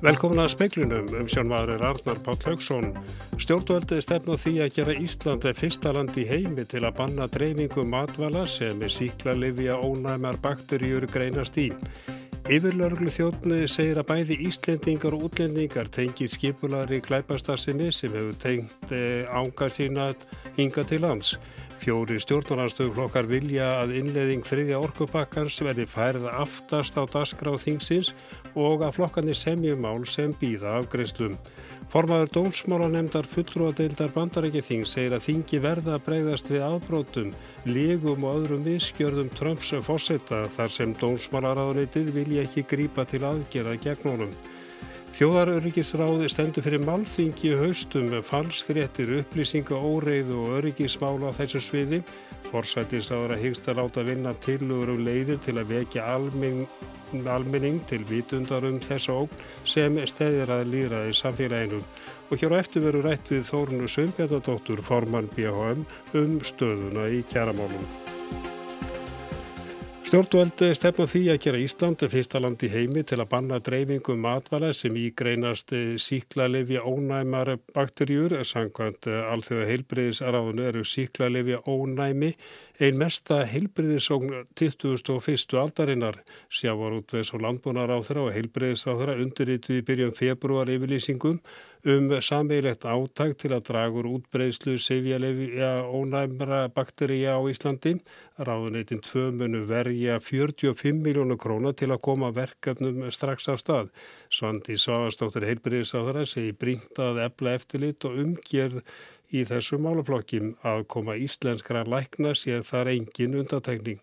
Velkomin að speiklunum um sjónmaður Arnar Páll Haugsson. Stjórnvöldið stefna því að gera Íslandi fyrsta land í heimi til að banna dreifingu matvala sem er síkla livja ónæmar bakterjur greinast í. Yfirlörglu þjóttni segir að bæði Íslendingar og útlendingar tengið skipulari klæpastarsinni sem hefur tengt eh, ánga sína hinga til lands. Fjóri stjórnarhanstöðuflokkar vilja að innleðing þriðja orkubakkans verði færð aftast á dasgrá þingsins og að flokkarnir semjumál sem býða af greiðslum. Formaður dónsmálanemdar fullrúadeildar bandarækja þing segir að þingi verða að breyðast við afbrótum, lígum og öðrum viðskjörðum Trumps fósetta þar sem dónsmálaráðunitið vilja ekki grípa til aðgerða gegn honum. Þjóðaröryggisráði stendur fyrir málþingi haustum með falskréttir, upplýsinga, óreið og öryggismála á þessu sviði. Forsættisáður að hyggst að láta vinna tilugur um leiðir til að vekja almenning, almenning til vitundar um þessa ógn sem stæðir að líra í samfélaginu. Og hér á eftir veru rætt við Þórunu Sveinbjörnadóttur, formann BHM, um stöðuna í kjæramálum. Stjórnvöld stefna því að gera Ísland fyrsta land í heimi til að banna dreifingu matvala sem ígreinast síklarlefi ónæmar bakterjur. Sankvæmt alþjóða heilbriðisráðunu eru síklarlefi ónæmi Einn mesta heilbriðisókn 21. aldarinnar sjávar útveðs og landbúnar á þeirra og heilbriðisáþara undirrituði byrjum februar yfirlýsingum um sameilegt áttak til að dragur útbreyðslu sefjalefja ónæmra bakteríja á Íslandi. Ráðuneytin tvö munu verja 45 miljónu króna til að koma verkefnum strax af stað. Svandi Svavastóttir heilbriðisáþara segi brínt að ebla eftirlit og umgerð í þessu málaflokkim að koma íslenskra lækna sér þar engin undatekning.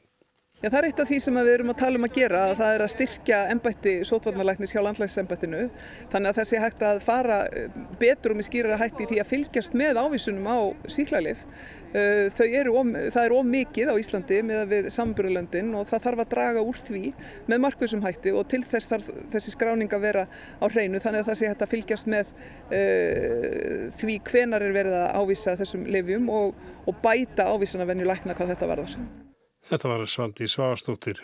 Já, það er eitt af því sem við erum að tala um að gera, að það er að styrkja ennbætti sótvarnalæknis hjá landlægsembættinu þannig að það sé hægt að fara eh, betur og með skýrara hætti því að fylgjast með ávísunum á síklarlif. Eh, of, það er of mikið á Íslandi með við samburulöndin og það þarf að draga úr því með markvössum hætti og til þess þarf þessi skráning að vera á hreinu þannig að það sé hægt að fylgjast með uh, því hvenar er verið að ávísa þessum lifjum og, og bæta ávísana venju lækna hvað þetta varðar. Þetta var Svandi Svastóttir.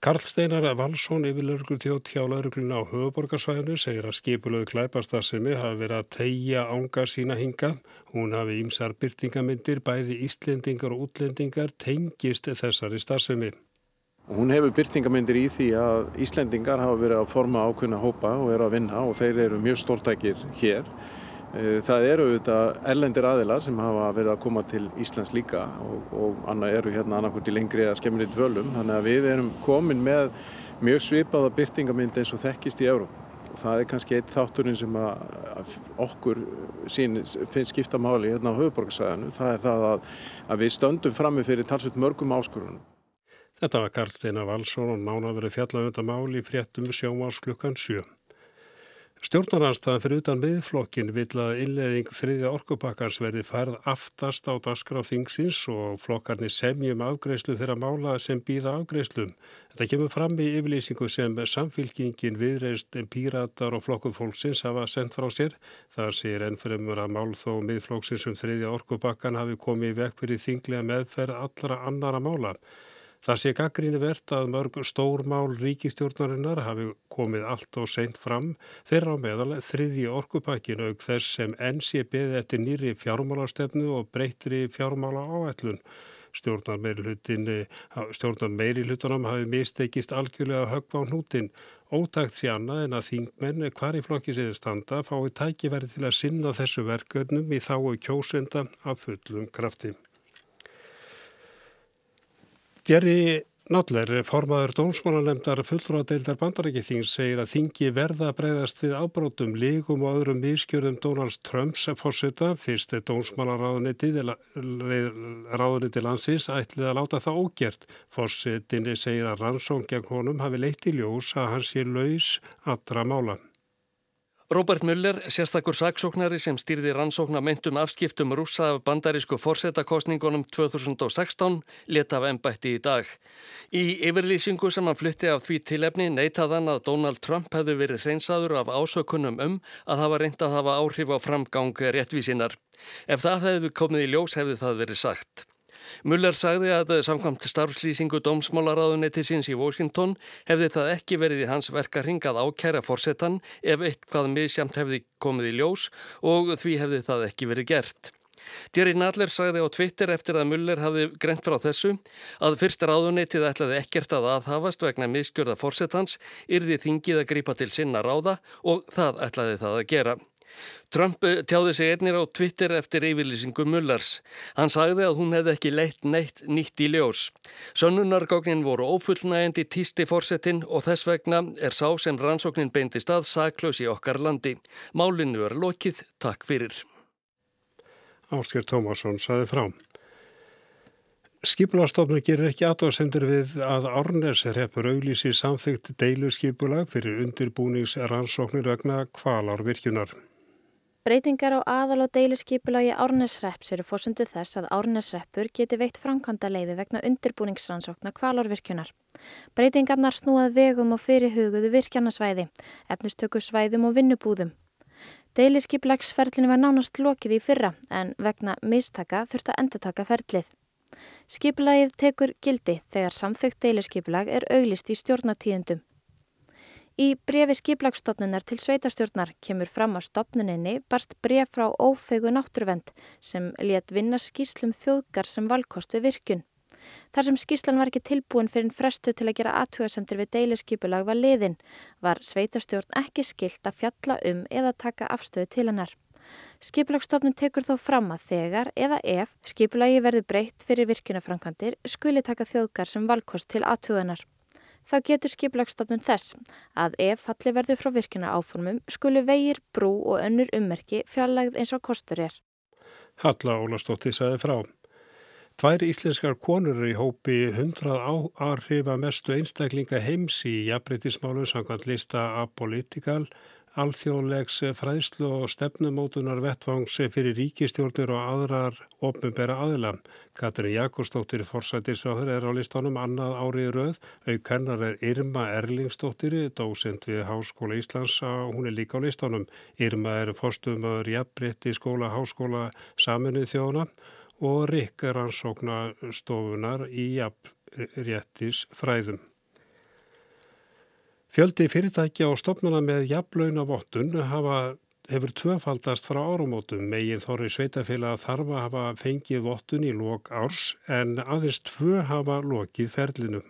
Karl Steinar Valsson yfir laurugluþjótt hjá laurugluna á höfuborgarsvæðinu segir að skipulöðu klæpastarsimi hafi verið að tegja ángar sína hinga. Hún hafi ímsar byrtingamindir, bæði íslendingar og útlendingar tengist þessari starsimi. Hún hefur byrtingamindir í því að Íslendingar hafa verið að forma ákveðna hópa og eru að vinna og þeir eru mjög stórtækir hér. Eh, það eru auðvitað erlendir aðilar sem hafa verið að koma til Íslands líka og, og annað eru hérna annarkvöld í lengri eða skemmri dvölum þannig að við erum komin með mjög svipaða byrtingamind eins og þekkist í Európa og það er kannski eitt þátturinn sem okkur sín, finnst skipta máli hérna á höfuborgarsæðinu það er það að, að við stöndum frammi fyrir talsveit mörgum áskorunum. Þetta var Karl Steinar Valsson og nána verið fjallagönda máli fréttum sjómars klukkan 7. Stjórnarnarstaðan fyrir utan miðflokkin vill að innleðing þriðja orkupakkans verði færð aftast á dasgraf þingsins og flokkarnir semjum afgreyslu þeirra mála sem býða afgreyslum. Þetta kemur fram í yfirlýsingu sem samfylkingin viðreist píratar og flokkur fólksins hafa sendt frá sér. Það sér ennfremur að mál þó miðflokksins um þriðja orkupakkan hafi komið í vekk fyrir þinglega meðferð allra annara mála. Það sé gaggríni verðt að mörg stórmál ríkistjórnarinnar hafi komið allt og seint fram þeirra á meðal þriðji orkupakkin auk þess sem enn sé beði eftir nýri fjármálastefnu og breytri fjármála áætlun. Stjórnar meiri hlutunum hafi mistekist algjörlega högg á hnútin. Ótakt sé annað en að þingmenn hvar í flokki séði standa fái tækifæri til að sinna þessu verkefnum í þáu kjósenda af fullum krafti. Jerry Notler, formaður dómsmálanemdar fullróðadeildar bandarækithings, segir að þingi verða að breyðast við ábrótum, lígum og öðrum vískjörðum Donalds Trumps fórseta, fyrst dómsmálaráðunitið landsins ætlið að láta það ógjert. Fórsetinni segir að rannsón gegn honum hafi leitt í ljós að hann sé laus allra mála. Robert Muller, sérstakur saksóknari sem stýrði rannsóknar meintum afskiptum rúsa af bandarísku forsetakostningunum 2016, leta af ennbætti í dag. Í yfirlýsingu sem hann flytti af því tilefni neytaðan að Donald Trump hefði verið hreinsaður af ásökunum um að hafa reyndað að hafa áhrif á framgang réttvísinar. Ef það hefði komið í ljós hefði það verið sagt. Muller sagði að samkvæmt starfslýsingu dómsmálaráðuneti síns í Washington hefði það ekki verið í hans verka ringað ákæra fórsetan ef eitthvað misjamt hefði komið í ljós og því hefði það ekki verið gert. Jerry Nadler sagði á Twitter eftir að Muller hafði greint frá þessu að fyrst ráðunetið ætlaði ekkert að aðhafast vegna miskjörða fórsetans, yrði þingið að grípa til sinna ráða og það ætlaði það að gera. Trump eh, tjáði sig einnig á Twitter eftir yfirlýsingu Mullars. Hann sagði að hún hefði ekki leitt neitt nýtt í ljós. Sönnunargóknin voru ófullnægandi týsti fórsetin og þess vegna er sá sem rannsóknin beindi stað saklaus í okkar landi. Málinu er lokið. Takk fyrir. Ásker Tómasson saði frá. Skipulastofnum gerir ekki aðdóðsendur við að Árnes repur auglísi samþygt deilu skipulag fyrir undirbúnings rannsóknir vegna kvalárvirkjunar. Breytingar á aðal og deiluskipulagi Árnesreps eru fórsundu þess að Árnesreppur geti veikt framkvæmda leiði vegna undirbúningsrannsóknar kvalárvirkjunar. Breytingarnar snúað vegum og fyrirhuguðu virkjarnasvæði, efnustökusvæðum og vinnubúðum. Deiluskipulagsferlinu var nánast lokið í fyrra en vegna mistaka þurft að endurtaka ferlið. Skipulagið tekur gildi þegar samþögt deiluskipulag er auglist í stjórnatíðundum. Í brefi skiplagstofnunar til sveitastjórnar kemur fram á stopnuninni barst bref frá ófegu náttúruvend sem létt vinna skýslum þjóðgar sem valkostu virkun. Þar sem skýslan var ekki tilbúin fyrir frestu til að gera aðtugasemtir við deiluskipulag var liðin, var sveitastjórn ekki skilt að fjalla um eða taka afstöðu til hennar. Skipulagstofnun tekur þó fram að þegar eða ef skipulagi verður breytt fyrir virkunafrankandir skuli taka þjóðgar sem valkost til aðtuganar þá getur skiplagsstofnun þess að ef falli verður frá virkina áformum skulu vegir, brú og önnur ummerki fjarlægð eins og kostur er. Halla Ólastótti sagði frá. Tvær íslenskar konur í hópi 100 áhrifa mestu einstaklinga heims í jafnbreytismálu samkvæmt lista Apolitical alþjóðlegs fræðslu og stefnumótunar vettvangs fyrir ríkistjórnir og aðrar ofnbæra aðila. Katrin Jakobsdóttir forsættisráður er á listanum annað árið rauð. Auk hennar er Irma Erlingsdóttir, dósend við Háskóla Íslands. Hún er líka á listanum. Irma er fórstumöður jafnbritti skóla Háskóla saminuð þjóna og Rikk er ansókna stofunar í jafnréttis fræðum. Fjöldi fyrirtækja og stopnuna með jafnlaunavottun hefur tvöfaldast frá árumótum. Megin þorri sveitafélag þarf að hafa fengið vottun í lok árs en aðeins tvö hafa lokið ferlinum.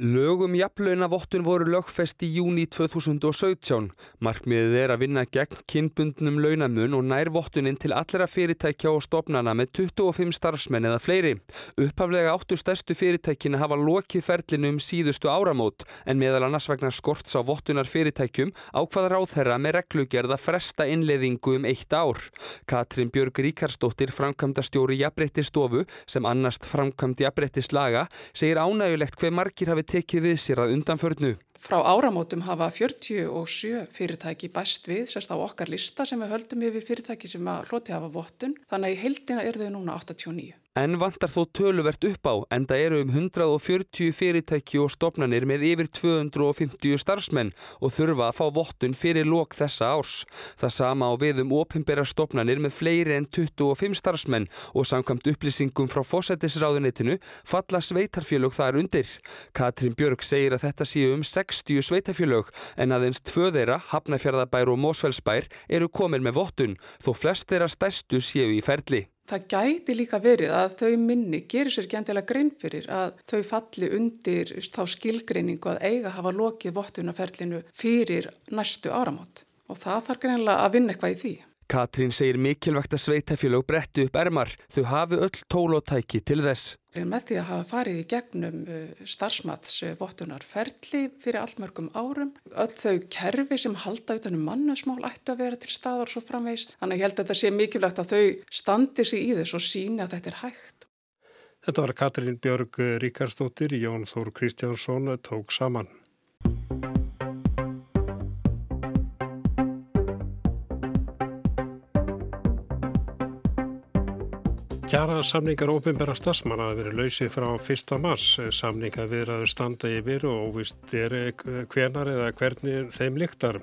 Lögum jafnlaunavottun voru lögfest í júni 2017. Markmiðið er að vinna gegn kynbundnum launamun og nær vottuninn til allra fyrirtækja og stopnana með 25 starfsmenn eða fleiri. Upphaflega áttu stærstu fyrirtækina hafa lokið ferlinu um síðustu áramót en meðal annars vegna skorts á vottunar fyrirtækjum ákvaðar á þeirra með reglugerða fresta innleiðingu um eitt ár. Katrin Björg Ríkarsdóttir, framkvæmda stjóri jafnbreyttistofu sem annast framkvæmdi jafnbreyttislaga, segir ánægulegt hver margir hafi tekið við sér að undanförnu. Frá áramótum hafa 47 fyrirtæki bæst við, sérst á okkar lista sem við höldum yfir fyrirtæki sem að hloti hafa vottun, þannig að í heldina er þau núna 89. En vantar þó töluvert upp á, en það eru um 140 fyrirtæki og stopnarnir með yfir 250 starfsmenn og þurfa að fá vottun fyrir lok þessa árs. Það sama á við um opimbera stopnarnir með fleiri en 25 starfsmenn og samkvæmt upplýsingum frá fósættisráðunitinu falla sveitarfjölög þar undir. Katrín Björg segir að þetta séu um 60 sveitarfjölög en aðeins tvö þeirra, Hafnafjörðabær og Mósfellsbær, eru komin með vottun þó flest þeirra stærstu séu í ferli. Það gæti líka verið að þau minni gerir sér ekki endilega grein fyrir að þau falli undir þá skilgreiningu að eiga hafa lokið vottunaferlinu fyrir næstu áramót og það þarf greinlega að vinna eitthvað í því. Katrín segir mikilvægt að sveitafélög brettu upp ermar. Þau hafi öll tólótæki til þess. Með því að hafa farið í gegnum uh, starfsmatsvottunar ferli fyrir allmörgum árum. Öll þau kerfi sem halda utanum mannusmál ætti að vera til staðar svo framvegs. Þannig að ég held að þetta sé mikilvægt að þau standi sig í þess og sína að þetta er hægt. Þetta var Katrín Björg Ríkarstóttir, Jón Þór Kristjánsson tók saman. Kjara samningar ofinbæra stafsmann að veri lausið frá 1. mars. Samninga viðraður standa yfir og óvist er hvenar eða hvernig þeim líktar.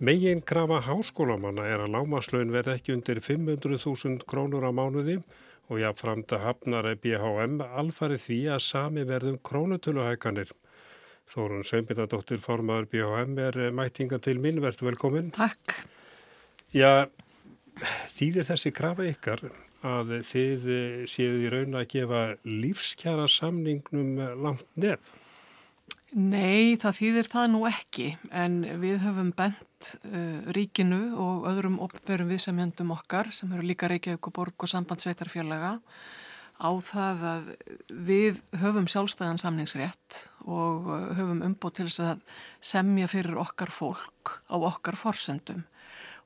Megin krafa háskólamanna er að lámaslaun verði ekki undir 500.000 krónur á mánuði og jáfnframt að hafnar BHM alfarið því að sami verðum krónutöluhækanir. Þórun Sveinbjörnadóttir formadur BHM er mætinga til minn, verðt velkomin. Takk. Já, þýðir þessi krafa ykkar að þið séu í raun að gefa lífskjara samningnum langt nefn? Nei, það þýðir það nú ekki en við höfum bent uh, ríkinu og öðrum opberum viðsamjöndum okkar sem eru líka Reykjavík og Borg og sambandsveitarfélaga á það að við höfum sjálfstæðan samningsrétt og uh, höfum umbútt til þess að semja fyrir okkar fólk á okkar forsendum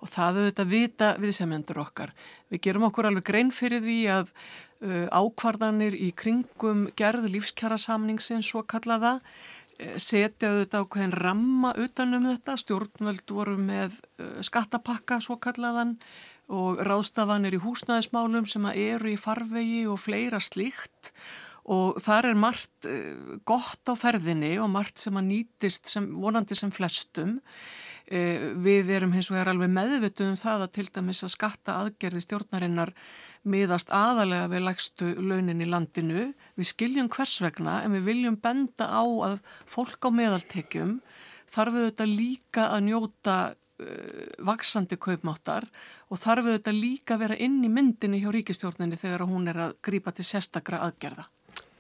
og það auðvitað vita viðsemjandur okkar. Við gerum okkur alveg grein fyrir því að uh, ákvarðanir í kringum gerð lífskjara samningsins svo kallaða uh, setja auðvitað ákveðin ramma utanum þetta. Stjórnvöld voru með uh, skattapakka svo kallaðan og ráðstafanir í húsnæðismálum sem eru í farvegi og fleira slíkt og þar er margt uh, gott á ferðinni og margt sem að nýtist sem, vonandi sem flestum Eh, við erum hins vegar alveg meðvituð um það að til dæmis að skatta aðgerði stjórnarinnar miðast aðalega við lægstu launin í landinu. Við skiljum hvers vegna en við viljum benda á að fólk á meðaltekjum þarf þetta líka að njóta uh, vaksandi kaupmáttar og þarf þetta líka að vera inn í myndinni hjá ríkistjórninni þegar hún er að grípa til sérstakra aðgerða.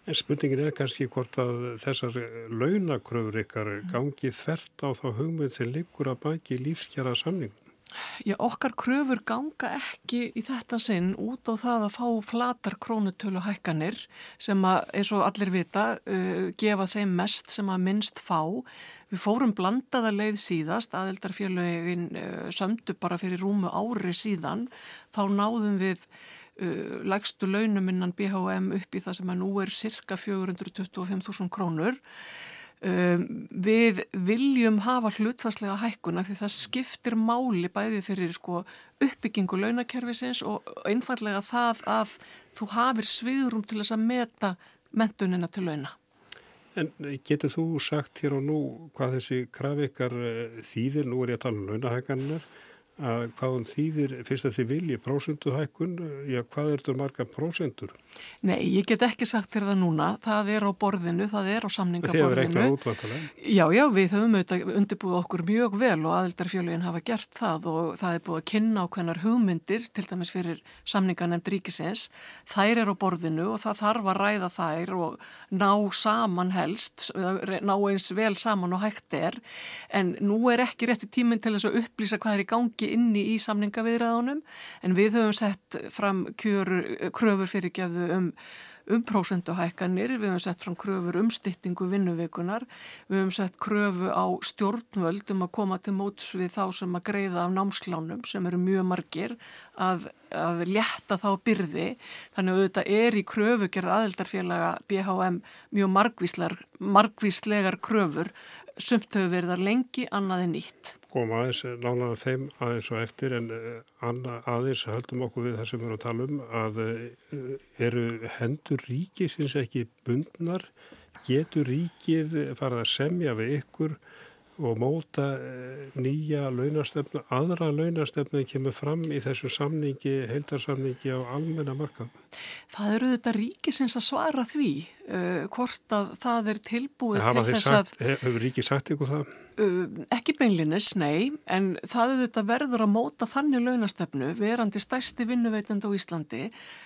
En spurningin er kannski hvort að þessar launakröfur ykkar gangi þert á þá hugmynd sem liggur að baki lífskjara samningum. Já, okkar kröfur ganga ekki í þetta sinn út á það að fá flatar krónutölu hækkanir sem að, eins og allir vita, uh, gefa þeim mest sem að minnst fá. Við fórum blandaða leið síðast, aðeldarfélögin uh, sömdu bara fyrir rúmu ári síðan, þá náðum við uh, lægstu launum innan BHM upp í það sem að nú er cirka 425.000 krónur. Um, við viljum hafa hlutfærslega hækkuna því það skiptir máli bæði fyrir sko, uppbyggingu launakerfisins og einfallega það að þú hafir sviðrum til þess að meta mentunina til launa. En getur þú sagt hér og nú hvað þessi krafikar eh, þýðir, nú er ég að tala um launahækkanir, að hvað hún þýðir fyrst að þið vilji prósenduhækkun, já hvað er þetta marga prósendur? Nei, ég get ekki sagt þér það núna, það er á borðinu, það er á samningaborðinu. Þið hefur eitthvað útvantalega? Já, já, við höfum auðvitað undirbúið okkur mjög vel og aðildarfjölugin hafa gert það og það er búið að kynna á hvernar hugmyndir, til dæmis fyrir samninganemnd ríkisins, þær er á borðinu og það þarf að ræða þær og ná saman helst, ná eins vel saman og hægt er, en nú er ekki rétti tíminn til þess að upplýsa hvað er í gangi inni í samningaviðræðunum, en við höfum sett fram kjör, kröfur fyrir gefðu um, um prósenduhækkanir, við höfum sett fram kröfur um styttingu vinnuveikunar, við höfum sett kröfu á stjórnvöld um að koma til móts við þá sem að greiða af námslánum sem eru mjög margir að, að létta þá byrði, þannig að þetta er í kröfugerð aðeldarfélaga BHM mjög margvíslegar kröfur sumt hefur verið þar lengi, annað er nýtt. Koma aðeins nálaða þeim aðeins og eftir en eh, aðeins höldum okkur við það sem við erum að tala um að eh, eru hendur ríkisins ekki bundnar, getur ríkið farið að semja við ykkur og móta eh, nýja launastefnu, aðra launastefnu kemur fram í þessu samningi, heildarsamningi á almenna marka? Það eru þetta ríkisins að svara því uh, hvort að það er tilbúið til þess sagt, að... Hefur ríkið sagt ykkur það? Uh, ekki beinlinis, nei, en það er þetta verður að móta þannig launastefnu verandi stæsti vinnuveitand á Íslandi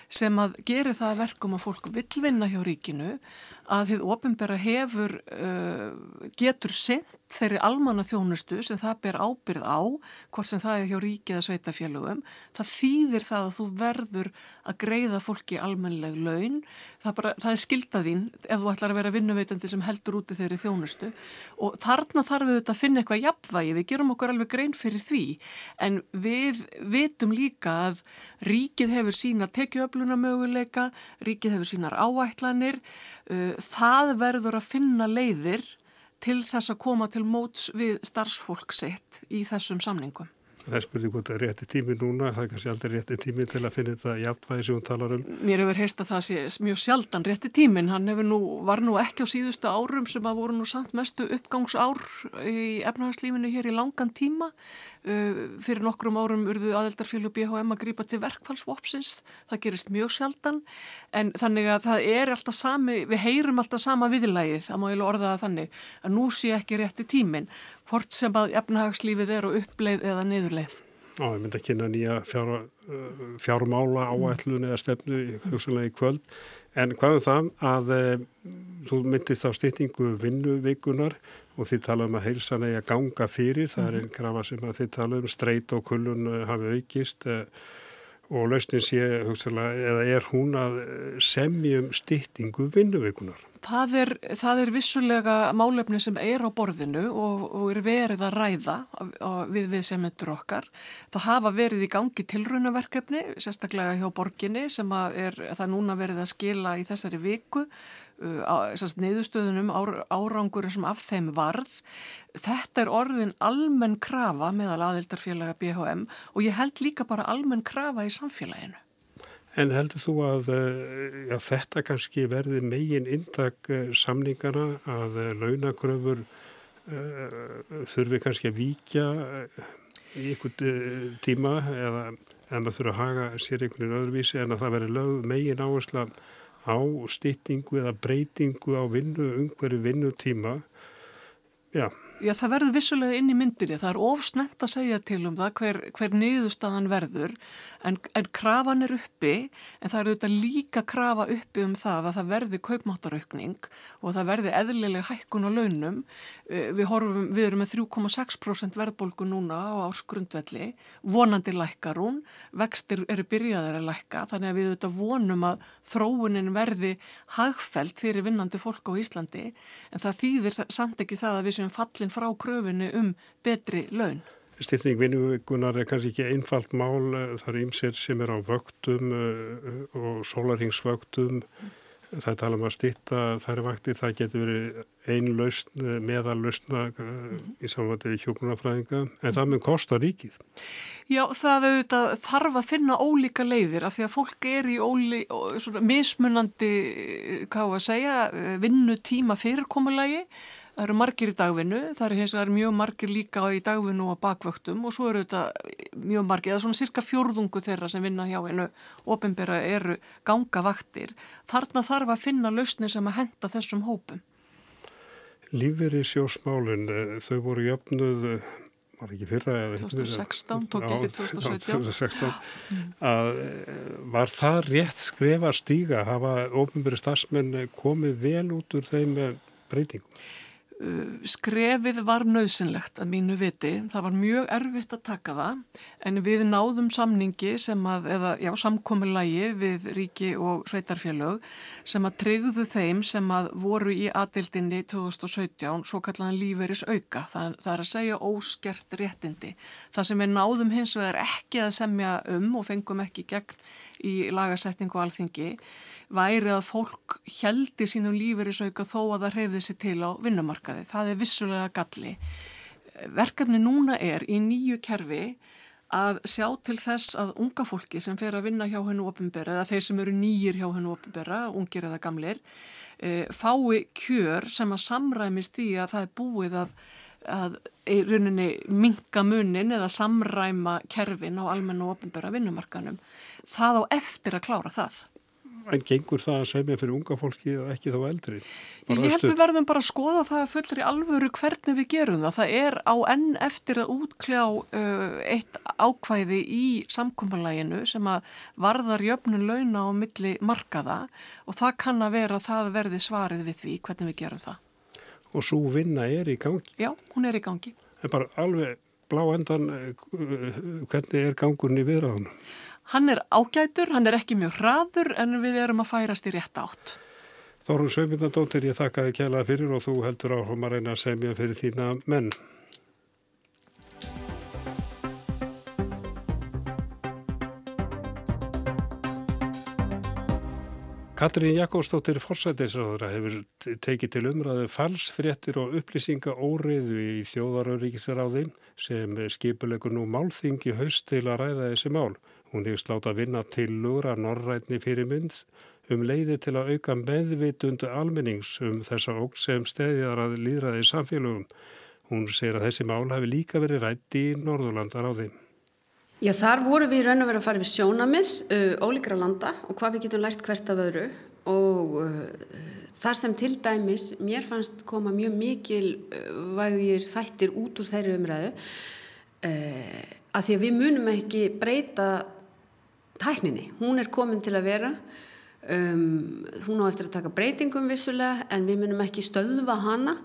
sem að geri það verkum að fólk vil vinna hjá ríkinu að þið ofinbera hefur, uh, getur sent þeirri almanna þjónustu sem það ber ábyrð á, hvort sem það er hjá ríkið að sveitafélögum, það þýðir það að þú verður að greiða fólki almenleg laun, það, bara, það er skildaðín ef þú ætlar að vera vinnuveitandi sem heldur úti þeirri þjónustu. Og þarna þarf þetta að finna eitthvað jafnvægi, við gerum okkur alveg grein fyrir því, en við vitum líka að ríkið hefur sína tekjuöfluna möguleika, ríkið hefur sínar áætlanir, það verður að finna leiðir til þess að koma til móts við starfsfólk sitt í þessum samningum. Það er spurning hvort það er rétti tími núna, það er kannski aldrei rétti tími til að finna þetta jafnvægi sem hún talar um. Mér hefur heist að það sé mjög sjaldan rétti tímin, hann nú, var nú ekki á síðustu árum sem að voru nú samt mestu uppgangsár í efnahagslífinu hér í langan tíma. Uh, fyrir nokkrum árum urðu aðeldarfélag BHM að grípa til verkfallsvopsins, það gerist mjög sjaldan. En þannig að það er alltaf sami, við heyrum alltaf sama viðlægið, það má ég orða það þannig, að nú sé ekki rétti tímin hvort sem að efnahagslífið er og uppleið eða niðurleið. Já, ég myndi að kynna nýja fjár, uh, fjármála áætlun eða stefnu hugsanlega í kvöld. En hvað um það að e, þú myndist á styrtingu vinnuvikunar og þið tala um að heilsan eigi að ganga fyrir, það er mhm. einn grafa sem að þið tala um, streyt og kullun eh, hafi aukist e, og lausnin sé, hugsanlega, eða er hún að semjum styrtingu vinnuvikunar? Það er, það er vissulega málefni sem er á borðinu og, og er verið að ræða við, við sem myndur okkar. Það hafa verið í gangi tilraunaverkefni, sérstaklega hjá borginni sem er það núna verið að skila í þessari viku neðustöðunum árangur sem af þeim varð. Þetta er orðin almenn krafa meðal aðildarfélaga BHM og ég held líka bara almenn krafa í samfélaginu. En heldur þú að eh, já, þetta kannski verði megin intak eh, samningana að eh, launagröfur uh, þurfi kannski að víkja í einhvern tíma eða, eða maður þurfi að haga sér einhvern öðruvísi en að það veri lög megin áhersla á stýttingu eða breytingu á vinnu, umhverju vinnutíma. Já. Já, það verður vissulega inn í myndinni. Það er ofsnemt að segja til um það hver, hver niðurstaðan verður en, en krafan er uppi en það eru þetta líka krafa uppi um það að það verði kaupmáttaraukning og það verði eðlileg hækkun á launum. Eh, við, horfum, við erum með 3,6% verðbólgu núna á áskrundvelli, vonandi lækkar hún, vextir eru byrjaðar að lækka þannig að við þetta vonum að þróunin verði hagfælt fyrir vinnandi fólk á Íslandi en það þýðir samt ekki það að við séum fallin frá kröfunni um betri laun. Styrning vinnugunar er kannski ekki einfalt mál, það er ymsir sem er á vöktum eh, og sólaringsvöktum, það tala um að styrta þær vaktir, það getur verið einn lausn, eh, meðal lausna eh, í samvæntið í hjókunarfræðinga, en það mun kosta ríkið. Já, það auðvitað þarf að finna ólíka leiðir af því að fólk er í óli, svona, mismunandi, hvað að segja, vinnutíma fyrirkomulagi Það eru margir í dagvinnu, það eru hins vegar mjög margir líka í dagvinnu og bakvöktum og svo eru þetta mjög margir, er svona cirka fjórðungu þeirra sem vinna hjá hennu ofinbera eru gangavaktir. Þarna þarf að finna lausni sem að henda þessum hópum. Lífeyri sjósmálinn, eh, þau voru jöfnuð, eh, var ekki fyrra? 2016, tók ekki 2017. 2016, að eh, var það rétt skrefa stíga, hafa ofinberi starfsmenn komið vel út úr þeim breytingum? Skrefið var nöðsynlegt að mínu viti. Það var mjög erfitt að taka það en við náðum samningi sem að, eða já, samkomiðlægi við ríki og sveitarfélög sem að tryggðu þeim sem að voru í aðildinni 2017 svo kallan líferis auka. Það, það er að segja óskert réttindi. Það sem við náðum hins vegar ekki að semja um og fengum ekki gegn í lagasetningu alþingi væri að fólk heldi sínum lífeyrisauka þó að það hreyfði sér til á vinnumarkaði. Það er vissulega galli. Verkefni núna er í nýju kerfi að sjá til þess að unga fólki sem fer að vinna hjá hennu ofinbera eða þeir sem eru nýjir hjá hennu ofinbera, ungir eða gamlir, e, fái kjör sem að samræmist því að það er búið að, að rauninni minga munin eða samræma kerfin á almennu ofinbera vinnumarkanum. Það á eftir að klára það. En gengur það að semja fyrir unga fólki og ekki þá eldri? Bara ég held við verðum bara að skoða það fullur í alvöru hvernig við gerum það. Það er á enn eftir að útkljá uh, eitt ákvæði í samkvömmalæginu sem að varðar jöfnun launa á milli markaða og það kann að vera að það verði svarið við því hvernig við gerum það. Og svo vinna er í gangi? Já, hún er í gangi. En bara alveg blá endan, uh, hvernig er gangurinn í viðræðunum? Hann er ágætur, hann er ekki mjög hraður en við erum að færast í rétt átt. Þorun Sveimindadóttir, ég þakka þið kjæla fyrir og þú heldur áhrum að reyna að semja fyrir þína menn. Katrín Jakobsdóttir forsætisráðura hefur tekið til umræðu falsfréttir og upplýsinga óriðu í þjóðarauríkisráði sem skipulegur nú málþingi haust til að ræða þessi mál. Hún hefur slátt að vinna til lúra norrætni fyrir mynd um leiði til að auka meðvitundu almennings um þessa óg sem stæðjar að líðraði samfélögum. Hún segir að þessi mál hafi líka verið rætt í Norðurlandaráði. Já, þar voru við raun og verið að fara við sjónamið uh, ólíkra landa og hvað við getum lært hvert af öðru og uh, þar sem til dæmis mér fannst koma mjög mikil uh, vægir þættir út úr þeirri umræðu uh, að því að við munum ekki breyta tækninni. Hún er komin til að vera, um, hún á eftir að taka breytingum vissulega en við munum ekki stöðva hana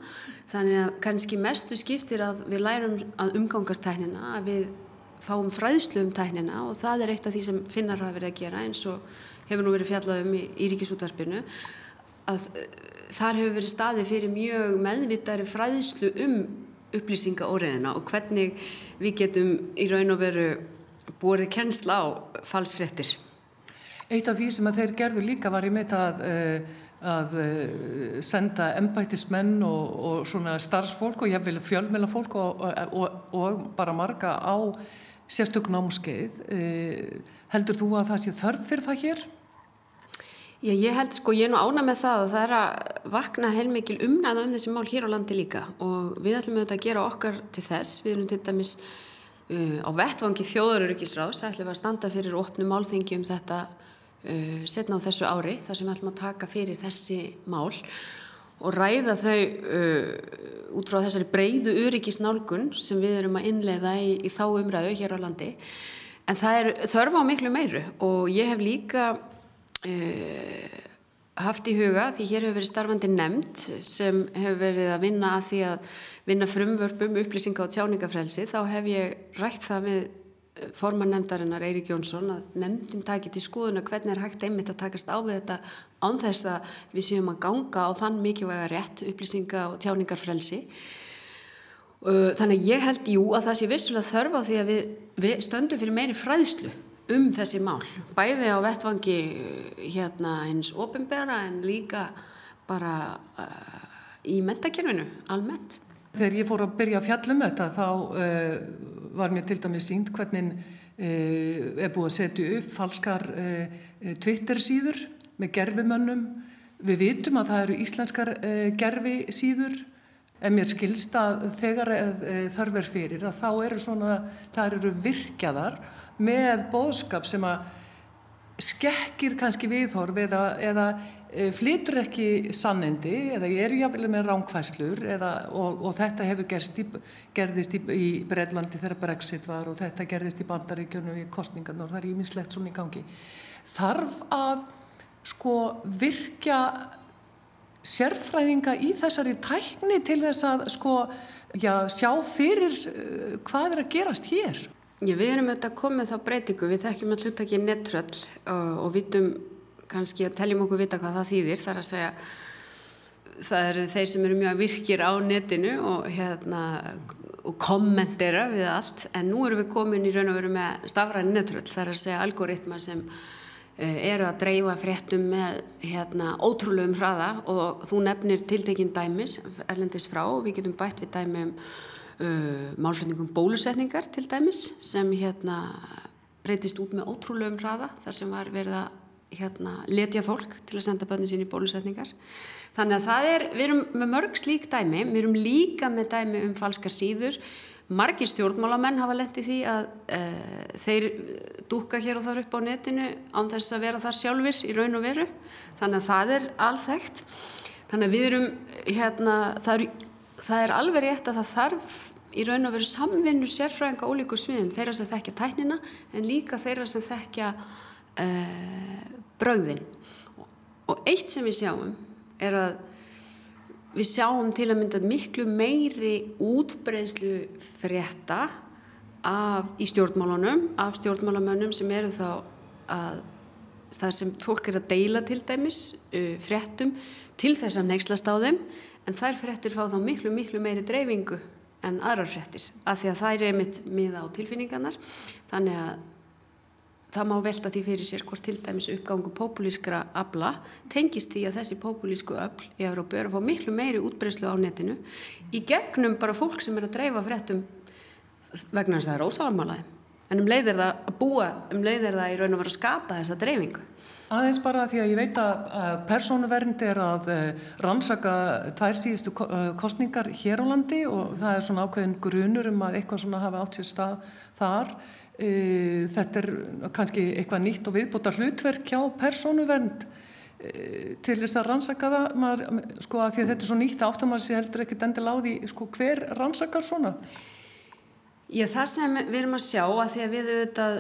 þannig að kannski mestu skiptir að við lærum að umgangast tæknina, að við fáum fræðslu um tæknina og það er eitt af því sem finnar hafa verið að gera eins og hefur nú verið fjallað um í, í ríkisútarpinu að uh, þar hefur verið staði fyrir mjög meðvitari fræðslu um upplýsinga óriðina og hvernig við getum í raun og veru búið kennsla á falsfrettir. Eitt af því sem að þeir gerðu líka var í meita að, uh, að uh, senda embætismenn og, og svona starfsfólk og ég vil fjölmjöla fólk og, og, og bara marga á sérstök námskeið. Eh, heldur þú að það sé þörf fyrir það hér? Já, ég held sko, ég er nú ána með það að það er að vakna heilmikil umnæða um þessi mál hér á landi líka og við ætlum auðvitað að gera okkar til þess. Við erum til dæmis uh, á vettvangi þjóðarurikisráðs, ætlum að standa fyrir opnum málþengi um þetta uh, setna á þessu ári, þar sem ætlum að taka fyrir þessi mál og ræða þau uh, út frá þessari breyðu öryggisnálgun sem við erum að innleiða í, í þá umræðu hér á landi. En það er þörfa á miklu meiru og ég hef líka uh, haft í huga því hér hefur verið starfandi nefnd sem hefur verið að vinna að því að vinna frumvörpum upplýsinga og tjáningafrelsi þá hef ég rætt það við forman nefndarinnar Eirik Jónsson að nefndin takit í skoðuna hvernig er hægt einmitt að takast á við þetta án þess að við séum að ganga á þann mikilvæga rétt upplýsinga og tjáningarfrelsi. Þannig að ég held jú að það sé vissulega þörfa því að við, við stöndum fyrir meiri fræðslu um þessi mál bæði á vettvangi hérna eins ofinbera en líka bara uh, í mentakerfinu almennt Þegar ég fór að byrja að fjallum þetta þá uh, var mér til dæmis sínt hvernig uh, er búið að setja upp falskar uh, Twitter síður með gerfimönnum. Við vitum að það eru íslenskar gerfi síður en mér skilst að þegar þarf er fyrir að þá eru svona, það eru virkjaðar með bóðskap sem að skekkir kannski viðhorf eða, eða Eh, flytur ekki sannendi eða eru jáfnvel með ránkvæslur eða, og, og þetta hefur í, gerðist í, í Breitlandi þegar Brexit var og þetta gerðist í bandaríkjunum í kostningarna og það er ímislegt svona í gangi. Þarf að sko virkja sérfræðinga í þessari tækni til þess að sko já, sjá fyrir uh, hvað er að gerast hér? Já, við erum auðvitað komið þá breytingu, við þekkjum að hluta ekki nettröll og, og vitum kannski að teljum okkur vita hvað það þýðir. Þar að segja það eru þeir sem eru mjög virkir á netinu og, hérna, og kommentera við allt. En nú erum við komin í raun og veru með stafræni netröld þar að segja algoritma sem uh, eru að dreifa fréttum með hérna, ótrúlegum hraða. Og þú nefnir tiltekinn dæmis erlendis frá við getum bætt við dæmi um uh, málflutningum bólusetningar til dæmis sem hérna breytist út með ótrúlegum hraða þar sem var verið að hérna, letja fólk til að senda bönni sín í bólusetningar. Þannig að það er, við erum með mörg slík dæmi, við erum líka með dæmi um falskar síður. Margi stjórnmálamenn hafa lendið því að e, þeir dúka hér og þar upp á netinu án þess að vera þar sjálfur í raun og veru. Þannig að það er alþægt. Þannig að við erum, hérna, það er, það er alveg rétt að það þarf í raun og veru samvinnu sérfræðinga ólíku sviðum, þeirra sem þekkja tæknina en líka þeirra sem þekkja uh, brögðin. Og eitt sem við sjáum er að við sjáum til að mynda miklu meiri útbreyslu frétta af, í stjórnmálunum af stjórnmálamönnum sem eru þá að það sem fólk er að deila til dæmis uh, fréttum til þess að nexlast á þeim en þær fréttir fá þá miklu miklu meiri dreifingu en aðrar fréttir af því að þær er mitt miða á tilfinningarnar þannig að það má velta því fyrir sér hvort til dæmis uppgangu populískra abla tengist því að þessi populísku öll í Európa eru að fá miklu meiri útbreyslu á netinu í gegnum bara fólk sem er að dreifa fréttum vegna þess að það er ósáðanmálaði en um leið er það að búa, um leið er það í raun og vera að skapa þessa dreifingu. Aðeins bara því að ég veit að persónuvernd er að eh, rannsaka tvær síðustu eh, kostningar hér á landi og það er svona ákveðin grunur um að eitthvað svona hafi átt sér stað þar. Eh, þetta er kannski eitthvað nýtt og viðbúta hlutverk hjá persónuvernd til þess að rannsaka það, maður, sko að því að þetta er svo nýtt áttum að sé heldur ekkit endil á því, sko hver rannsakar svona? Já, það sem við erum að sjá að því að við auðvitað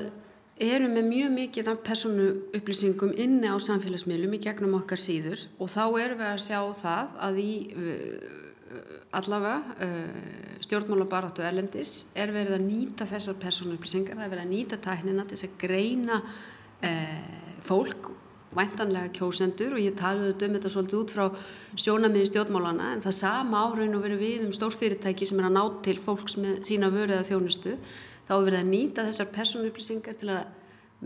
erum með mjög mikið af persónu upplýsingum inni á samfélagsmiðlum í gegnum okkar síður og þá erum við að sjá það að í uh, allavega uh, stjórnmálabaráttu erlendis er verið að nýta þessar persónu upplýsingar, það er verið að nýta tæknina til þess að greina uh, fólk væntanlega kjósendur og ég talaði um þetta svolítið út frá sjónamiði stjórnmálana en það sama áraun og verið við um stórfyrirtæki sem er að ná til fólks með sína vörið að þjónustu þá er verið að nýta þessar personupplýsingar til að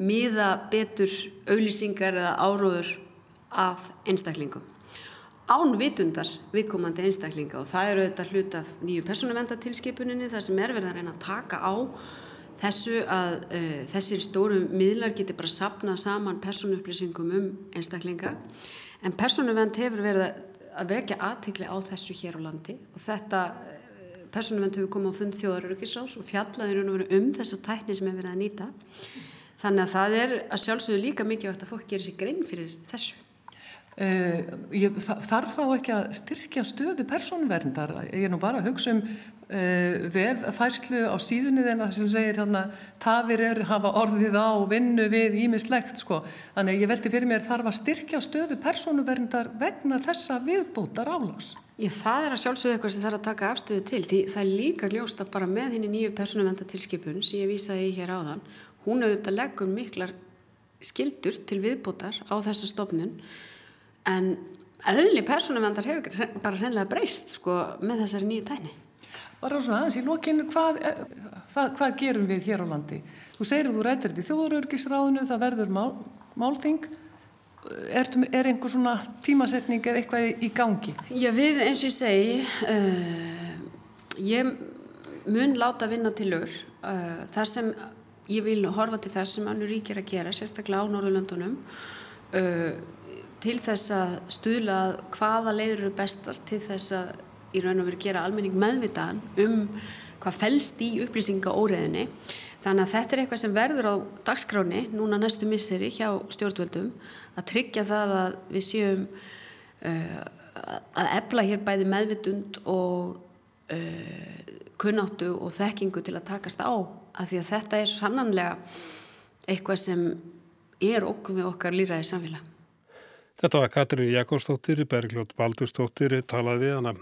miða betur auðlýsingar eða áróður af einstaklingum. Án vitundar viðkomandi einstaklinga og það eru auðvitað hlut af nýju personuvendatilskipuninni þar sem er verið að reyna að taka á þessu að uh, þessir stóru miðlar geti bara sapna saman personuupplýsingum um einstaklinga. En personuvend hefur verið að vekja aðtegli á þessu hér á landi og þetta personuvend hefur komið á fund þjóðaröryggisrás og fjallaður um þessa tækni sem hefur verið að nýta. Þannig að það er að sjálfsögðu líka mikið átt að fólk gerir sér grein fyrir þessu. Uh, ég, þarf þá ekki að styrkja stöðu persónverndar ég er nú bara að hugsa um uh, veffærslu á síðunni þeirna sem segir hérna tafir er hafa orðið á vinnu við ímislegt sko. Þannig ég veldi fyrir mér þarf að styrkja stöðu persónverndar vegna þessa viðbútar álags Já það er að sjálfsögðu eitthvað sem þarf að taka afstöðu til því það er líka ljósta bara með henni nýju persónverndatilskipun sem ég vísaði hér áðan hún auðvitað leggur miklar skildur til viðbútar á þessa stofnun en eðli persónumvendar hefur bara hreinlega breyst sko með þessari nýju tæni. Var það svona aðeins í lokinu, hvað, eh, hvað, hvað gerum við hér á landi? Þú segir að þú rættir þetta í þjóðurörgisráðinu, það verður mál, málþing. Er, er einhver svona tímasetning eða eitthvað í, gangi? Já við eins og ég segi, uh, ég mun láta vinna til ör. Uh, þar sem ég vil horfa til þess sem annur ríkir að gera, sérstaklega á Norðurlöndunum. Uh, til þess að stuðla hvaða leiður eru bestar til þess að í raun og veru gera almenning meðvitaðan um hvað fælst í upplýsinga óreðinni. Þannig að þetta er eitthvað sem verður á dagskráni núna næstu misseri hjá stjórnvöldum að tryggja það að við séum uh, að ebla hér bæði meðvitund og uh, kunnáttu og þekkingu til að takast á að því að þetta er sannanlega eitthvað sem er okkur við okkar líraði samfélag. Þetta var Katrín Jakobsdóttir, Bergljótt Baldursdóttir talaði hana.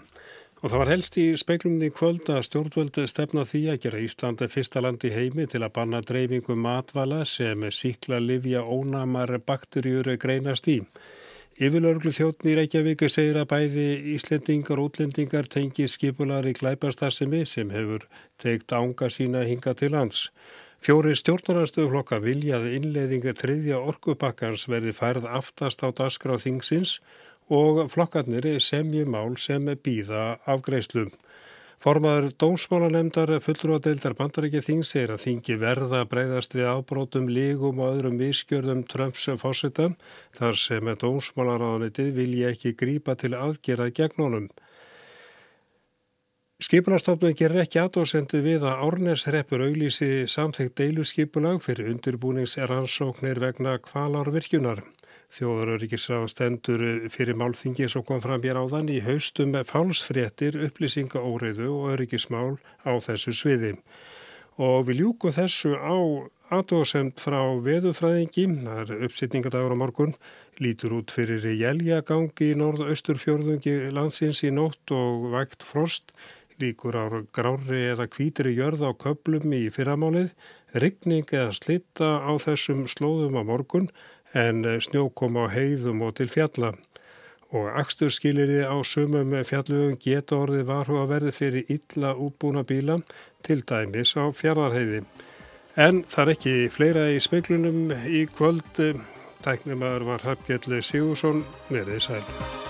Og það var helst í speiklumni kvöld að stjórnvöldi stefna því að gera Íslandi fyrsta landi heimi til að banna dreifingu matvala sem síkla livja ónamar bakterjur greinast í. Yfirlörglu þjóttn í Reykjavíku segir að bæði Íslendingar og útlendingar tengi skipulari glæpastarsimi sem hefur teikt ánga sína hinga til lands. Fjóri stjórnarastöðuflokka viljaði innleiðinga þriðja orkubakkans verði færð aftast á dasgráð þingsins og flokkarnir semji mál sem býða afgreiðslum. Formaður dómsmálanemdar fullrúadeildar bandarækja þings er að þingi verða breyðast við ábrótum, lígum og öðrum vískjörðum Trumps fósita þar sem dómsmálaráðanitið vilja ekki grípa til aðgerað gegn honum. Skipulastofnun gerir ekki aðdóðsendu við að Árnesreppur auglísi samþygt deiluskipulag fyrir undirbúningsrannsóknir vegna kvalárvirkjunar. Þjóðaröryggisráð stendur fyrir málþingi sem kom fram hér áðan í haustum fálsfréttir, upplýsingaóriðu og öryggismál á þessu sviði. Og við ljúkum þessu á aðdóðsend frá veðufræðingi, það er uppsýtningadagur á morgun, lítur út fyrir jæljagangi í norð-austurfjörðungi landsins í nótt og vægt frost líkur á grári eða kvítri jörð á köplum í fyrramálið, ryggning eða slitta á þessum slóðum á morgun en snjókom á heiðum og til fjalla. Og axturskilirði á sumum fjallugum geta orði varhu að verði fyrir illa útbúna bíla til dæmis á fjardarheiði. En það er ekki fleira í speiklunum í kvöld. Tæknumar var Hafgjell Sigursson með því sæl.